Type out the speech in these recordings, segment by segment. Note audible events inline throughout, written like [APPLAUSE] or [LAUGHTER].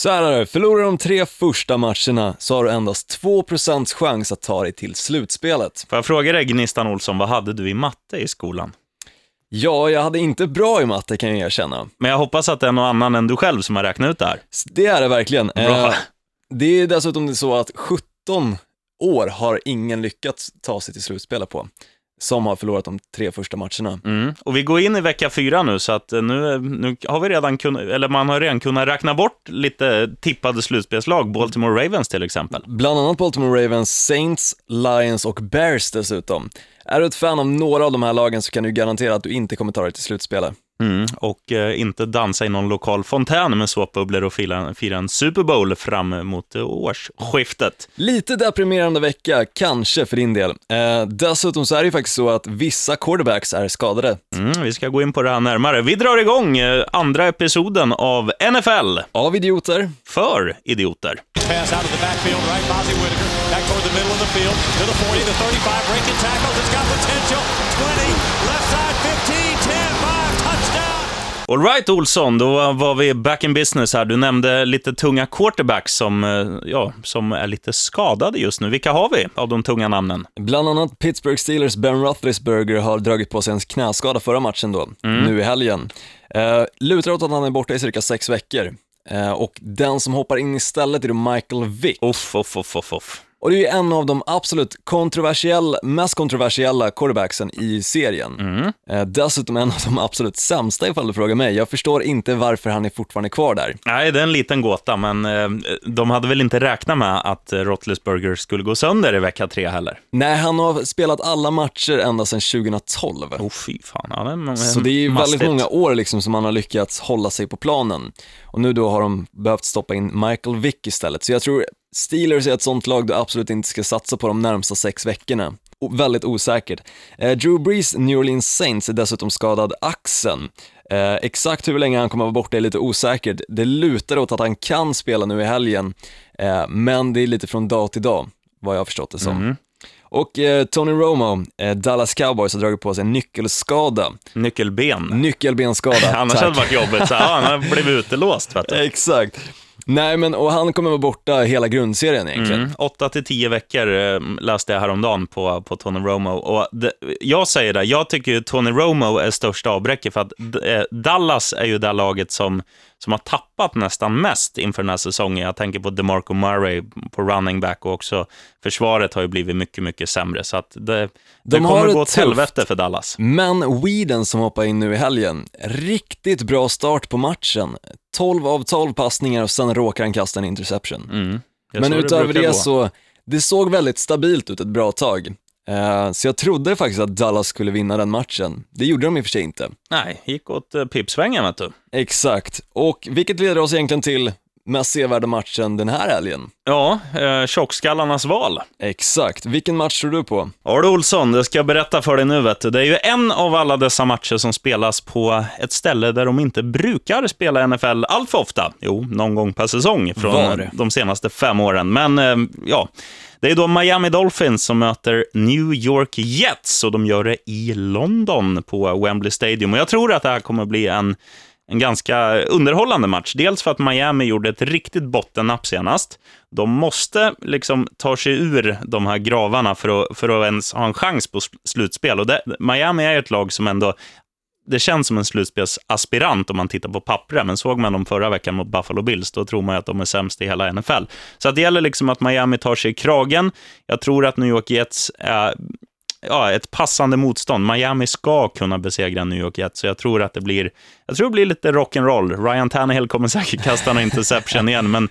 Så här är det, förlorar de tre första matcherna så har du endast 2% chans att ta dig till slutspelet. Får jag fråga dig, Gnistan Olsson, vad hade du i matte i skolan? Ja, jag hade inte bra i matte kan jag erkänna. Men jag hoppas att det är någon annan än du själv som har räknat ut det här. Det är det verkligen. Bra. Eh, det är dessutom så att 17 år har ingen lyckats ta sig till slutspelet på, som har förlorat de tre första matcherna. Mm. Och vi går in i vecka fyra nu, så att eh, nu, nu har vi redan kunnat, eller man har redan kunnat räkna bort lite tippade slutspelslag, Baltimore Ravens till exempel. Bland annat Baltimore Ravens, Saints, Lions och Bears dessutom. Är du ett fan av några av de här lagen så kan du garantera att du inte kommer ta dig till slutspelet. Mm. Och eh, inte dansa i någon lokal fontän med såpbubblor och fira, fira en Super Bowl fram mot eh, årsskiftet. Lite deprimerande vecka, kanske för din del. Eh, dessutom så är det ju faktiskt så att vissa quarterbacks är skadade. Mm, vi ska gå in på det här närmare. Vi drar igång eh, andra episoden av NFL Av idioter, för idioter. Pass out of the backfield, right? Bozzy Whitaker back toward the middle of the field to the 40, the 35, breaking tackles. It's got potential. 20, left side, 15, 10, 5, touchdown. All right, Olsson, då var vi back in business här. Du nämnde lite tunga quarterbacks som, eh, ja, som är lite skadade just nu. Vilka har vi av de tunga namnen? Bland annat Pittsburgh Steelers Ben Roethlisberger har dragit på sig en knäskada förra matchen då, nu i helgen. Eh, lutar åt att han är borta i cirka sex veckor. Eh, och den som hoppar in istället är då Michael Vick. Uff, uff, uff, uff, uff. Och det är ju en av de absolut kontroversiella, mest kontroversiella quarterbacksen i serien. Eh, dessutom en av de absolut sämsta ifall du frågar mig. Jag förstår inte varför han är fortfarande kvar där. Nej, det är en liten gåta, men eh, de hade väl inte räknat med att eh, Roethlisberger skulle gå sönder i vecka tre heller. Nej, han har spelat alla matcher ända sedan 2012. Oh, fy fan. Ja, det är, Så det är ju mastigt. väldigt många år liksom som han har lyckats hålla sig på planen. Och nu då har de behövt stoppa in Michael Vick istället. Så jag tror Steelers är ett sånt lag du absolut inte ska satsa på de närmsta sex veckorna. Väldigt osäkert. Eh, Drew Brees New Orleans Saints är dessutom skadad axeln. Eh, exakt hur länge han kommer att vara borta är lite osäkert. Det lutar åt att han kan spela nu i helgen, eh, men det är lite från dag till dag, vad jag har förstått det som. Och eh, Tony Romo, eh, Dallas Cowboys, har dragit på sig en nyckelskada. Nyckelben. Nyckelbenskada. [LAUGHS] Annars tack. hade det varit jobbigt. Så, ja, [LAUGHS] han har blivit utelåst. Vet du. Exakt. Nej men, och han kommer vara borta hela grundserien egentligen. Mm. 8 till 10 veckor eh, läste jag häromdagen på, på Tony Romo. Och det, jag säger det, jag tycker ju Tony Romo är största avbräcket för att eh, Dallas är ju det laget som, som har tappat nästan mest inför den här säsongen. Jag tänker på DeMarco Murray på running back och också försvaret har ju blivit mycket, mycket sämre. Så att det, det De kommer det gå åt helvete för Dallas. Men Whedon som hoppar in nu i helgen, riktigt bra start på matchen. 12 av 12 passningar och sen råkar han kasta en interception. Mm. Men utöver det, gå. så, det såg väldigt stabilt ut ett bra tag. Eh, så jag trodde faktiskt att Dallas skulle vinna den matchen. Det gjorde de i och för sig inte. Nej, gick åt uh, pipsvängen vet du. Exakt, och vilket leder oss egentligen till mest sevärda matchen den här helgen. Ja, eh, tjockskallarnas val. Exakt, vilken match tror du på? Ja du Olsson, det ska jag berätta för dig nu. Vet du. Det är ju en av alla dessa matcher som spelas på ett ställe där de inte brukar spela NFL allt för ofta. Jo, någon gång per säsong från Var? de senaste fem åren. Men eh, ja, det är då Miami Dolphins som möter New York Jets och de gör det i London på Wembley Stadium. Och jag tror att det här kommer bli en en ganska underhållande match. Dels för att Miami gjorde ett riktigt bottennapp senast. De måste liksom ta sig ur de här gravarna för att, för att ens ha en chans på slutspel. Och det, Miami är ett lag som ändå det känns som en slutspelsaspirant om man tittar på pappret, men såg man dem förra veckan mot Buffalo Bills, då tror man ju att de är sämst i hela NFL. Så att det gäller liksom att Miami tar sig i kragen. Jag tror att New York Jets är ja, ett passande motstånd. Miami ska kunna besegra New York Jets, så jag tror att det blir, jag tror det blir lite rock'n'roll. Ryan Tannehill kommer säkert kasta en interception igen, men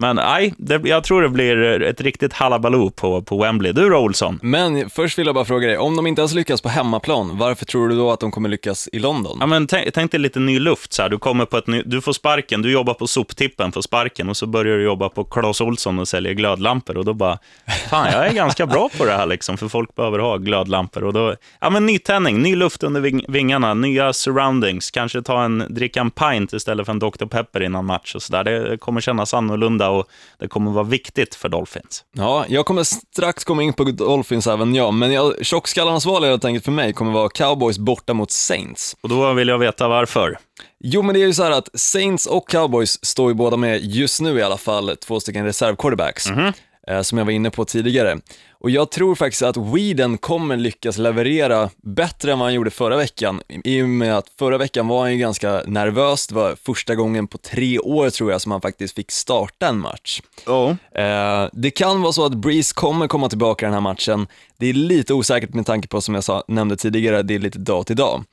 men nej, jag tror det blir ett riktigt halabaloo på, på Wembley. Du då, Olsson? Men först vill jag bara fråga dig, om de inte ens lyckas på hemmaplan, varför tror du då att de kommer lyckas i London? Ja, men tänk, tänk dig lite ny luft. Så här. Du, kommer på ett ny, du får sparken, du jobbar på soptippen, får sparken och så börjar du jobba på Clas Olsson och säljer glödlampor. Och då bara, fan, jag är ganska bra på det här, liksom, för folk behöver ha glödlampor. Och då, ja, men nytändning, ny luft under ving, vingarna, nya surroundings. Kanske ta en, dricka en pint istället för en Dr. Pepper innan match och så där. Det kommer kännas annorlunda och det kommer vara viktigt för Dolphins. Ja, jag kommer strax komma in på Dolphins även jag, men jag, tjockskallarnas val helt enkelt för mig kommer vara Cowboys borta mot Saints. Och då vill jag veta varför. Jo, men det är ju så här att Saints och Cowboys står ju båda med, just nu i alla fall, två stycken reservquarterbacks, mm -hmm. Som jag var inne på tidigare. Och jag tror faktiskt att Whedon kommer lyckas leverera bättre än vad han gjorde förra veckan, i och med att förra veckan var han ju ganska nervös, det var första gången på tre år tror jag som han faktiskt fick starta en match. Oh. Eh, det kan vara så att Breeze kommer komma tillbaka i den här matchen, det är lite osäkert med tanke på, som jag sa, nämnde tidigare, det är lite dag till dag.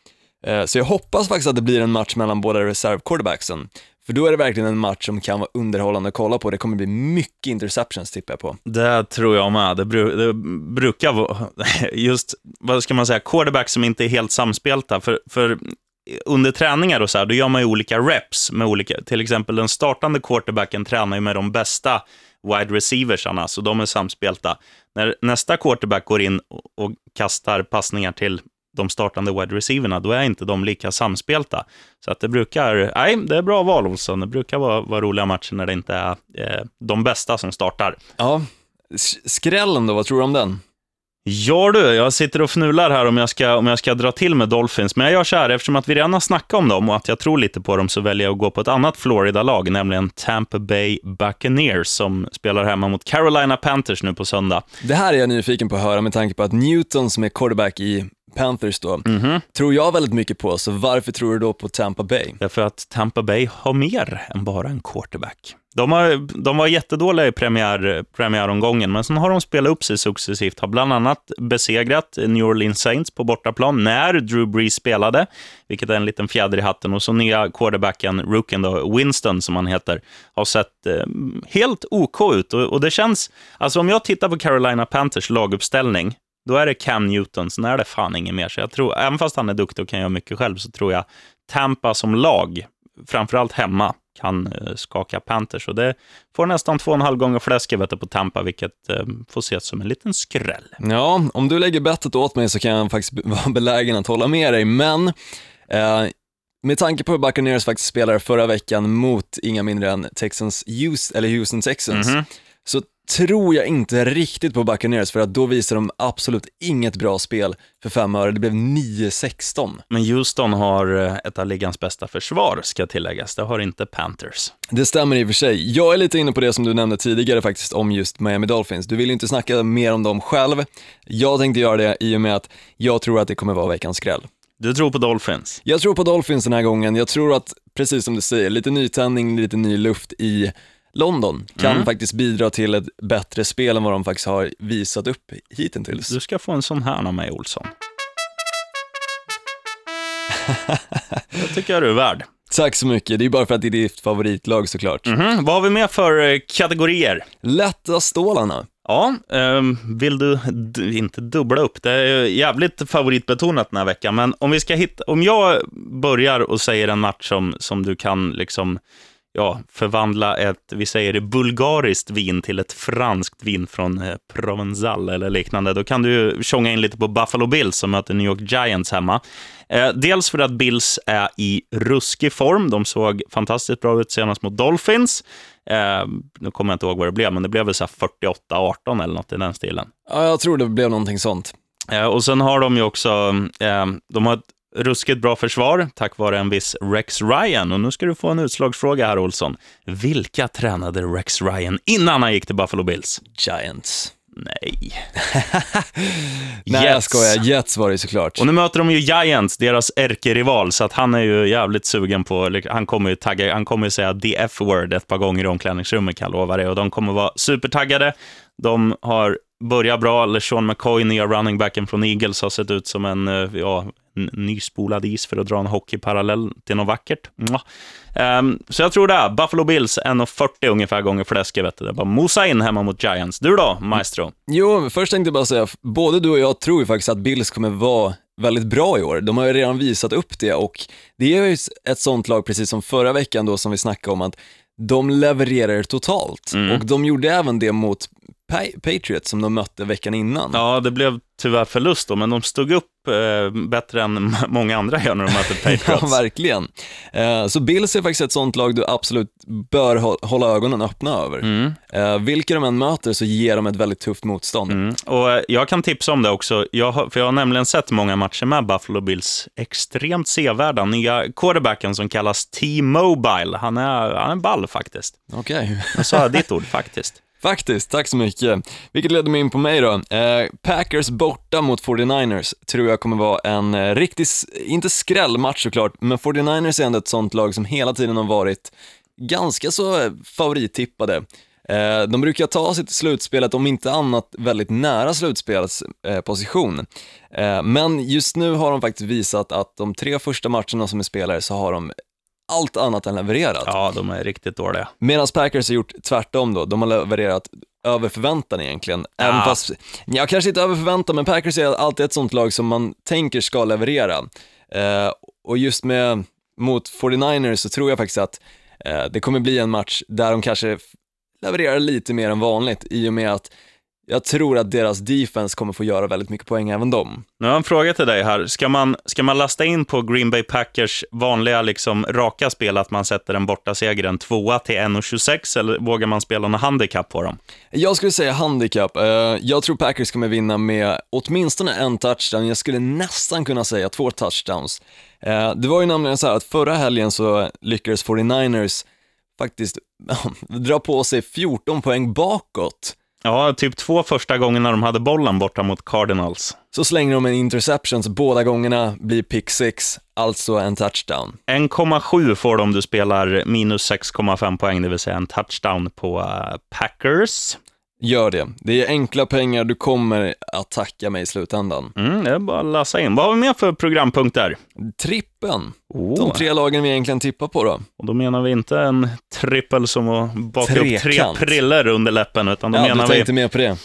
Eh, så jag hoppas faktiskt att det blir en match mellan båda reserv-quarterbacksen. För då är det verkligen en match som kan vara underhållande att kolla på. Det kommer bli mycket interceptions tippar jag på. Det tror jag med. Det, bru det brukar vara, [LAUGHS] just, vad ska man säga, quarterbacks som inte är helt samspelta. För, för under träningar och så här, då gör man ju olika reps med olika, till exempel den startande quarterbacken tränar ju med de bästa wide receiversarna, så de är samspelta. När nästa quarterback går in och kastar passningar till de startande wide receiverna, då är inte de lika samspelta. Så att det brukar, nej, det är bra val Olsson. Det brukar vara, vara roliga matcher när det inte är eh, de bästa som startar. Ja, skrällen då, vad tror du om den? Ja du, jag sitter och fnular här om jag, ska, om jag ska dra till med Dolphins, men jag gör så här, eftersom att vi redan har snackat om dem och att jag tror lite på dem, så väljer jag att gå på ett annat Florida-lag, nämligen Tampa Bay Buccaneers, som spelar hemma mot Carolina Panthers nu på söndag. Det här är jag nyfiken på att höra med tanke på att Newton, som är quarterback i Panthers då, mm -hmm. tror jag väldigt mycket på, så varför tror du då på Tampa Bay? Därför att Tampa Bay har mer än bara en quarterback. De, har, de var jättedåliga i premiär, premiäromgången, men sen har de spelat upp sig successivt. Har bland annat besegrat New Orleans Saints på bortaplan när Drew Brees spelade, vilket är en liten fjäder i hatten. Och så nya quarterbacken, rookien då, Winston som han heter, har sett eh, helt OK ut. Och, och, det känns, alltså om jag tittar på Carolina Panthers laguppställning, då är det Cam Newton, sen är det fan inget mer. Så jag tror, även fast han är duktig och kan göra mycket själv, så tror jag Tampa som lag, framförallt hemma, kan eh, skaka Panthers. Och det får nästan två och en halv gånger fläsket på Tampa, vilket eh, får ses som en liten skräll. Ja, om du lägger bettet åt mig så kan jag faktiskt [LAUGHS] vara belägen att hålla med dig, men eh, med tanke på hur Buccaneers faktiskt spelade förra veckan mot inga mindre än Texans, Houston, eller Houston Texans, mm -hmm. så tror jag inte riktigt på Buccaneers för att då visar de absolut inget bra spel för fem öre. Det blev 9-16. Men Houston har eh, ett av ligans bästa försvar, ska tilläggas. Det har inte Panthers. Det stämmer i och för sig. Jag är lite inne på det som du nämnde tidigare faktiskt om just Miami Dolphins. Du vill inte snacka mer om dem själv. Jag tänkte göra det i och med att jag tror att det kommer vara veckans skräll. Du tror på Dolphins? Jag tror på Dolphins den här gången. Jag tror att, precis som du säger, lite nytändning, lite ny luft i London kan mm. faktiskt bidra till ett bättre spel än vad de faktiskt har visat upp hittills. Du ska få en sån här av mig, Olsson. [LAUGHS] det tycker jag du är värd. Tack så mycket. Det är bara för att det är ditt favoritlag såklart. Mm -hmm. Vad har vi mer för eh, kategorier? Lätta stålarna. Ja, um, vill du inte dubbla upp? Det är jävligt favoritbetonat den här veckan, men om vi ska hitta, om jag börjar och säger en match som, som du kan liksom ja, förvandla ett, vi säger det, bulgariskt vin till ett franskt vin från eh, Provençal eller liknande, då kan du tjonga in lite på Buffalo Bills som möter New York Giants hemma. Eh, dels för att Bills är i ruskig form. De såg fantastiskt bra ut senast mot Dolphins. Eh, nu kommer jag inte ihåg vad det blev, men det blev väl 48-18 eller något i den stilen. Ja, jag tror det blev någonting sånt. Eh, och sen har de ju också, de har ett ruskigt bra försvar tack vare en viss Rex Ryan. Och nu ska du få en utslagsfråga här, Olsson. Vilka tränade Rex Ryan innan han gick till Buffalo Bills? Giants. Nej. [LAUGHS] Nej, jag skojar. Jets var det såklart. Och nu möter de ju Giants, deras ärkerival, så att han är ju jävligt sugen på, han kommer ju, tagga, han kommer ju säga the F-word ett par gånger i omklädningsrummet, kan jag lova det. Och de kommer vara supertaggade. De har börjat bra. LeSean McCoy, nya running backen från Eagles, har sett ut som en, eh, ja, nyspolad is för att dra en hockeyparallell till något vackert. Um, så jag tror det. Buffalo Bills 1,40 ungefär gånger fläsket. Vet du. Det bara mosa in hemma mot Giants. Du då, maestro? Jo, först tänkte jag bara säga, både du och jag tror ju faktiskt att Bills kommer vara väldigt bra i år. De har ju redan visat upp det och det är ju ett sånt lag, precis som förra veckan då som vi snackade om, att de levererar totalt. Mm. Och de gjorde även det mot Patriots som de mötte veckan innan. Ja, det blev tyvärr förlust då, men de stod upp eh, bättre än [LAUGHS] många andra gör när de möter [LAUGHS] Ja, Patriots. verkligen. Eh, så Bills är faktiskt ett sånt lag du absolut bör hå- hålla ögonen öppna över. Mm. Eh, vilka de än möter så ger de ett väldigt tufft motstånd. Mm. Och eh, jag kan tipsa om det också, jag har, för jag har nämligen sett många matcher med Buffalo Bills. Extremt sevärda. Nya quarterbacken som kallas T-Mobile, han är, han är ball faktiskt. Okej. Jag sa ditt ord faktiskt. Faktiskt, tack så mycket. Vilket leder mig in på mig då. Eh, Packers borta mot 49ers tror jag kommer vara en eh, riktig, inte skrällmatch såklart, men 49ers är ändå ett sånt lag som hela tiden har varit ganska så favorittippade. Eh, de brukar ta sig till slutspelet, om inte annat väldigt nära slutspelsposition. eh. Eh, men just nu har de faktiskt visat att de tre första matcherna som är spelare så har de allt annat än levererat. Ja, de är riktigt dåliga. Medan Packers har gjort tvärtom då, de har levererat över förväntan egentligen. Även Ja. fast, ja kanske inte över förväntan, men Packers är alltid ett sånt lag som man tänker ska leverera. Eh, och just med, mot 49ers så tror jag faktiskt att eh, det kommer bli en match där de kanske levererar lite mer än vanligt i och med att jag tror att deras defense kommer få göra väldigt mycket poäng även de. Nu har jag en fråga till dig här. Ska man, ska man lasta in på Green Bay Packers vanliga liksom, raka spel att man sätter en borta seger en tvåa till 1,26 eller vågar man spela någon handikapp på dem? Jag skulle säga handikapp. Eh, Jag tror Packers kommer vinna med åtminstone en touchdown. Jag skulle nästan kunna säga två touchdowns. Eh, Det var ju nämligen så här att förra helgen så lyckades 49ers faktiskt [LAUGHS] dra på sig 14 poäng bakåt. Ja, typ två första gångerna de hade bollen borta mot Cardinals. Så slänger de en interception, så båda gångerna blir pick six, alltså en touchdown. 1,7 får de om du spelar minus 6,5 poäng, det vill säga en touchdown på eh, Packers. Gör det. Det är enkla pengar, du kommer att tacka mig i slutändan. Mm, det är bara att läsa in. Vad har vi mer för programpunkter? Trippen, Oh. de tre lagen vi egentligen tippar på då. Och då menar vi inte en trippel som att baka upp tre Trekant. priller under läppen, utan då Ja, menar du vi... tänkte mer på det.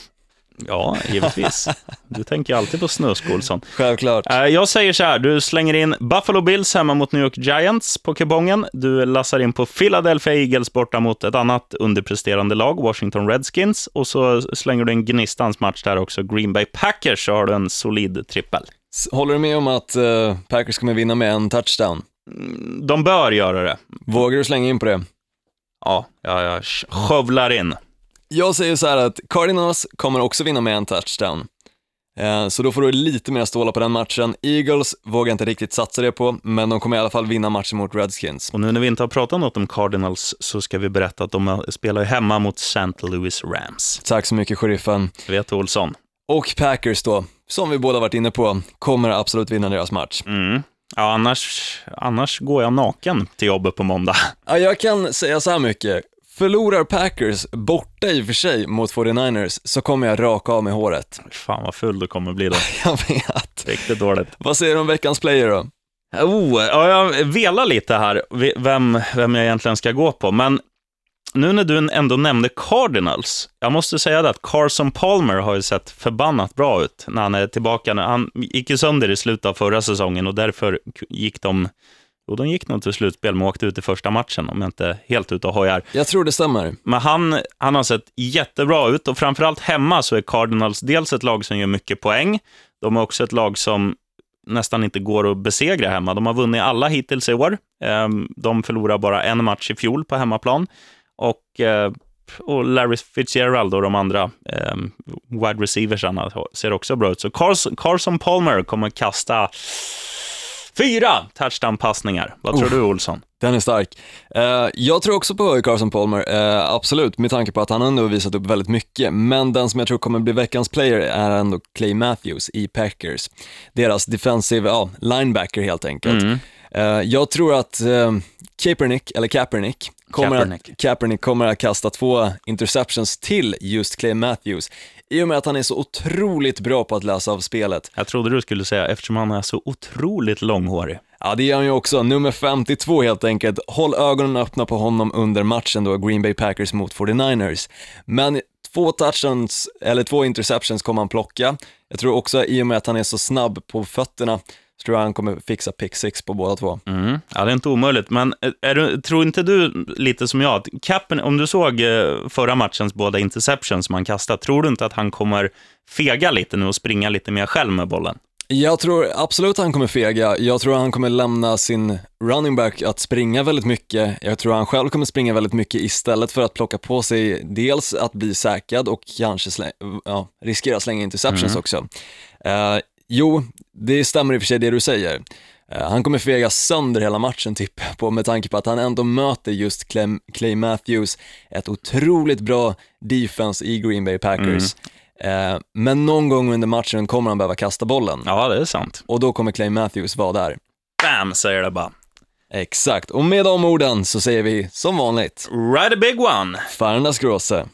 Ja, givetvis. [LAUGHS] Du tänker alltid på snusk, Olsson. Självklart. Eh, Jag säger så här, du slänger in Buffalo Bills hemma mot New York Giants på kupongen. Du lassar in på Philadelphia Eagles borta mot ett annat underpresterande lag, Washington Redskins. Och så slänger du in Gnistans match där också, Green Bay Packers, så har du en solid trippel. Håller du med om att eh, Packers kommer vinna med en touchdown? De bör göra det. Vågar du slänga in på det? Ja, jag, jag skövlar in. Jag säger så här att Cardinals kommer också vinna med en touchdown. Eh, Så då får du lite mer stålar på den matchen. Eagles vågar inte riktigt satsa det på, men de kommer i alla fall vinna matchen mot Redskins. Och nu när vi inte har pratat något om Cardinals så ska vi berätta att de spelar hemma mot St. Louis Rams. Tack så mycket, sheriffen. Vet du, Olsson? Och Packers då, som vi båda varit inne på, kommer absolut vinna deras match. Mm. Ja, annars, annars går jag naken till jobbet på måndag. Ja, jag kan säga så här mycket. Förlorar Packers, borta i och för sig, mot 49ers, så kommer jag raka av med håret. Fan vad full du kommer bli då. [LAUGHS] Jag vet. Riktigt dåligt. Vad säger du om veckans player då? Oh, ja, jag velar lite här vem, vem jag egentligen ska gå på, men nu när du ändå nämnde Cardinals, jag måste säga det att Carson Palmer har ju sett förbannat bra ut när han är tillbaka. Han gick ju sönder i slutet av förra säsongen och därför gick de, jo de gick nog till slutspel men åkte ut i första matchen om jag inte helt ute och hojar. Jag tror det stämmer. Men han, han har sett jättebra ut och framförallt hemma så är Cardinals dels ett lag som gör mycket poäng. De är också ett lag som nästan inte går att besegra hemma. De har vunnit alla hittills i år. Ehm, De förlorade bara en match i fjol på hemmaplan. Och, eh, och Larry Fitzgerald och de andra um, wide receiversarna ser också bra ut. Så Carson, Carson Palmer kommer kasta fyra touchdown-passningar. Vad tror du, Olsson? Den är stark. Eh, jag tror också på Carson Palmer, eh, absolut, med tanke på att han ändå har visat upp väldigt mycket. Men den som jag tror kommer bli veckans player är ändå Clay Matthews i Packers. Deras defensive, ja, linebacker helt enkelt. Mm. Eh, jag tror att Kaepernick, eller Kaepernick, kommer Kaepernick. Att, Kaepernick kommer att kasta två interceptions till just Clay Matthews. I och med att han är så otroligt bra på att läsa av spelet. Jag trodde du skulle säga eftersom han är så otroligt långhårig. Ja, det gör han ju också. Nummer 52 helt enkelt. Håll ögonen öppna på honom under matchen då, Green Bay Packers mot 49ers. Men två touchdowns, eller två interceptions kommer han plocka. Jag tror också i och med att han är så snabb på fötterna så tror jag han kommer fixa pick six på båda två. Mm. Ja, det är inte omöjligt, men är du, tror inte du lite som jag, att Kappen, om du såg eh, förra matchens båda interceptions som han kastade, tror du inte att han kommer fega lite nu och springa lite mer själv med bollen? Jag tror absolut han kommer fega. Jag tror han kommer lämna sin running back att springa väldigt mycket. Jag tror han själv kommer springa väldigt mycket istället för att plocka på sig dels att bli säkrad och kanske slä, ja, riskera slänga interceptions också. Uh, jo, det stämmer i och för sig det du säger. Uh, han kommer fega sönder hela matchen tippar jag på med tanke på att han ändå möter just Clay, Matthews, ett otroligt bra defense i Green Bay Packers. Eh, men någon gång under matchen kommer han behöva kasta bollen. Ja, det är sant. Och då kommer Clay Matthews vara där. Bam, säger det bara. Exakt, och med de orden så säger vi som vanligt, Ride a big one! Farendas Gråse.